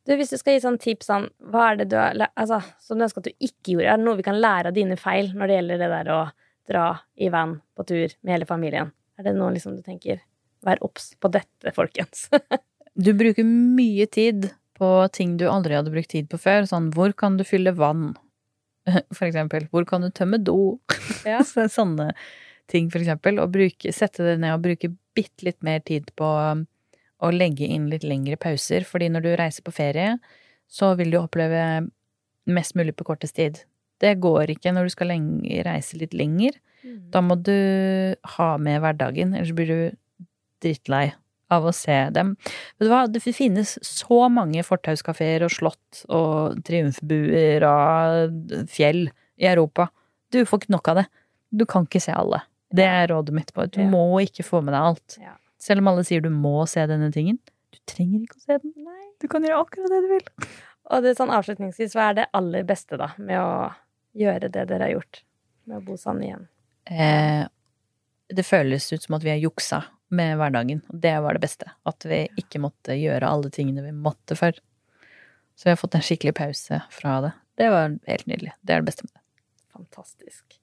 Du, Hvis du skal gi sånn tips sånn, hva er det du har, altså, som du ønsker at du ikke gjorde? Er det noe vi kan lære av dine feil når det gjelder det der å dra i van på tur med hele familien? Er det noe liksom du tenker Vær obs på dette, folkens. Du bruker mye tid på ting du aldri hadde brukt tid på før. Sånn hvor kan du fylle vann? For eksempel. Hvor kan du tømme do? Ja. Sånne ting, for eksempel. Og bruke, sette det ned og bruke bitte litt mer tid på um, å legge inn litt lengre pauser. Fordi når du reiser på ferie, så vil du oppleve mest mulig på kortest tid. Det går ikke når du skal lenge, reise litt lenger. Da må du ha med hverdagen, ellers blir du drittlei av å se dem. Vet du hva, det finnes så mange fortauskafeer og slott og triumfbuer og fjell i Europa. Du får ikke nok av det. Du kan ikke se alle. Det er rådet mitt. på. Du Ja. må ikke få med deg alt. Ja. Selv om alle sier du må se denne tingen. Du trenger ikke å se den. Nei. Du kan gjøre akkurat det du vil. Og det er sånn avslutningsvis, hva er det aller beste da med å gjøre det dere har gjort? Med å bo sammen igjen? Eh, det føles ut som at vi har juksa med hverdagen. Og det var det beste. At vi ikke måtte gjøre alle tingene vi måtte før. Så vi har fått en skikkelig pause fra det. Det var helt nydelig. Det er det beste med det. Fantastisk.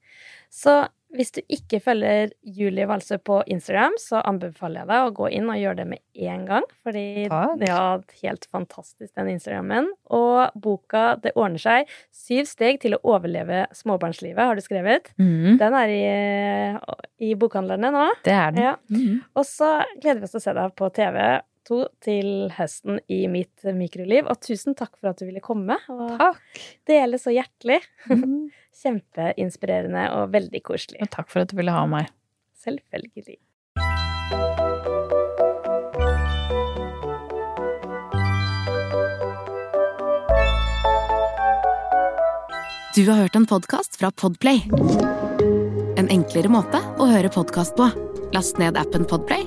Så hvis du ikke følger Julie Walsø på Instagram, så anbefaler jeg deg å gå inn og gjøre det med en gang. Fordi Takk. ja, helt fantastisk, den Instagrammen. Og boka Det ordner seg. Syv steg til å overleve småbarnslivet, har du skrevet. Mm. Den er i, i bokhandlerne nå. Det er den. Ja. Mm. Og så gleder vi oss til å se deg på TV2 til høsten i mitt mikroliv. Og tusen takk for at du ville komme og Takk. dele så hjertelig. Mhm. Kjempeinspirerende og veldig koselig. Og takk for at du ville ha meg. Selvfølgelig. Du har hørt en podkast fra Podplay. En enklere måte å høre podkast på. Last ned appen Podplay,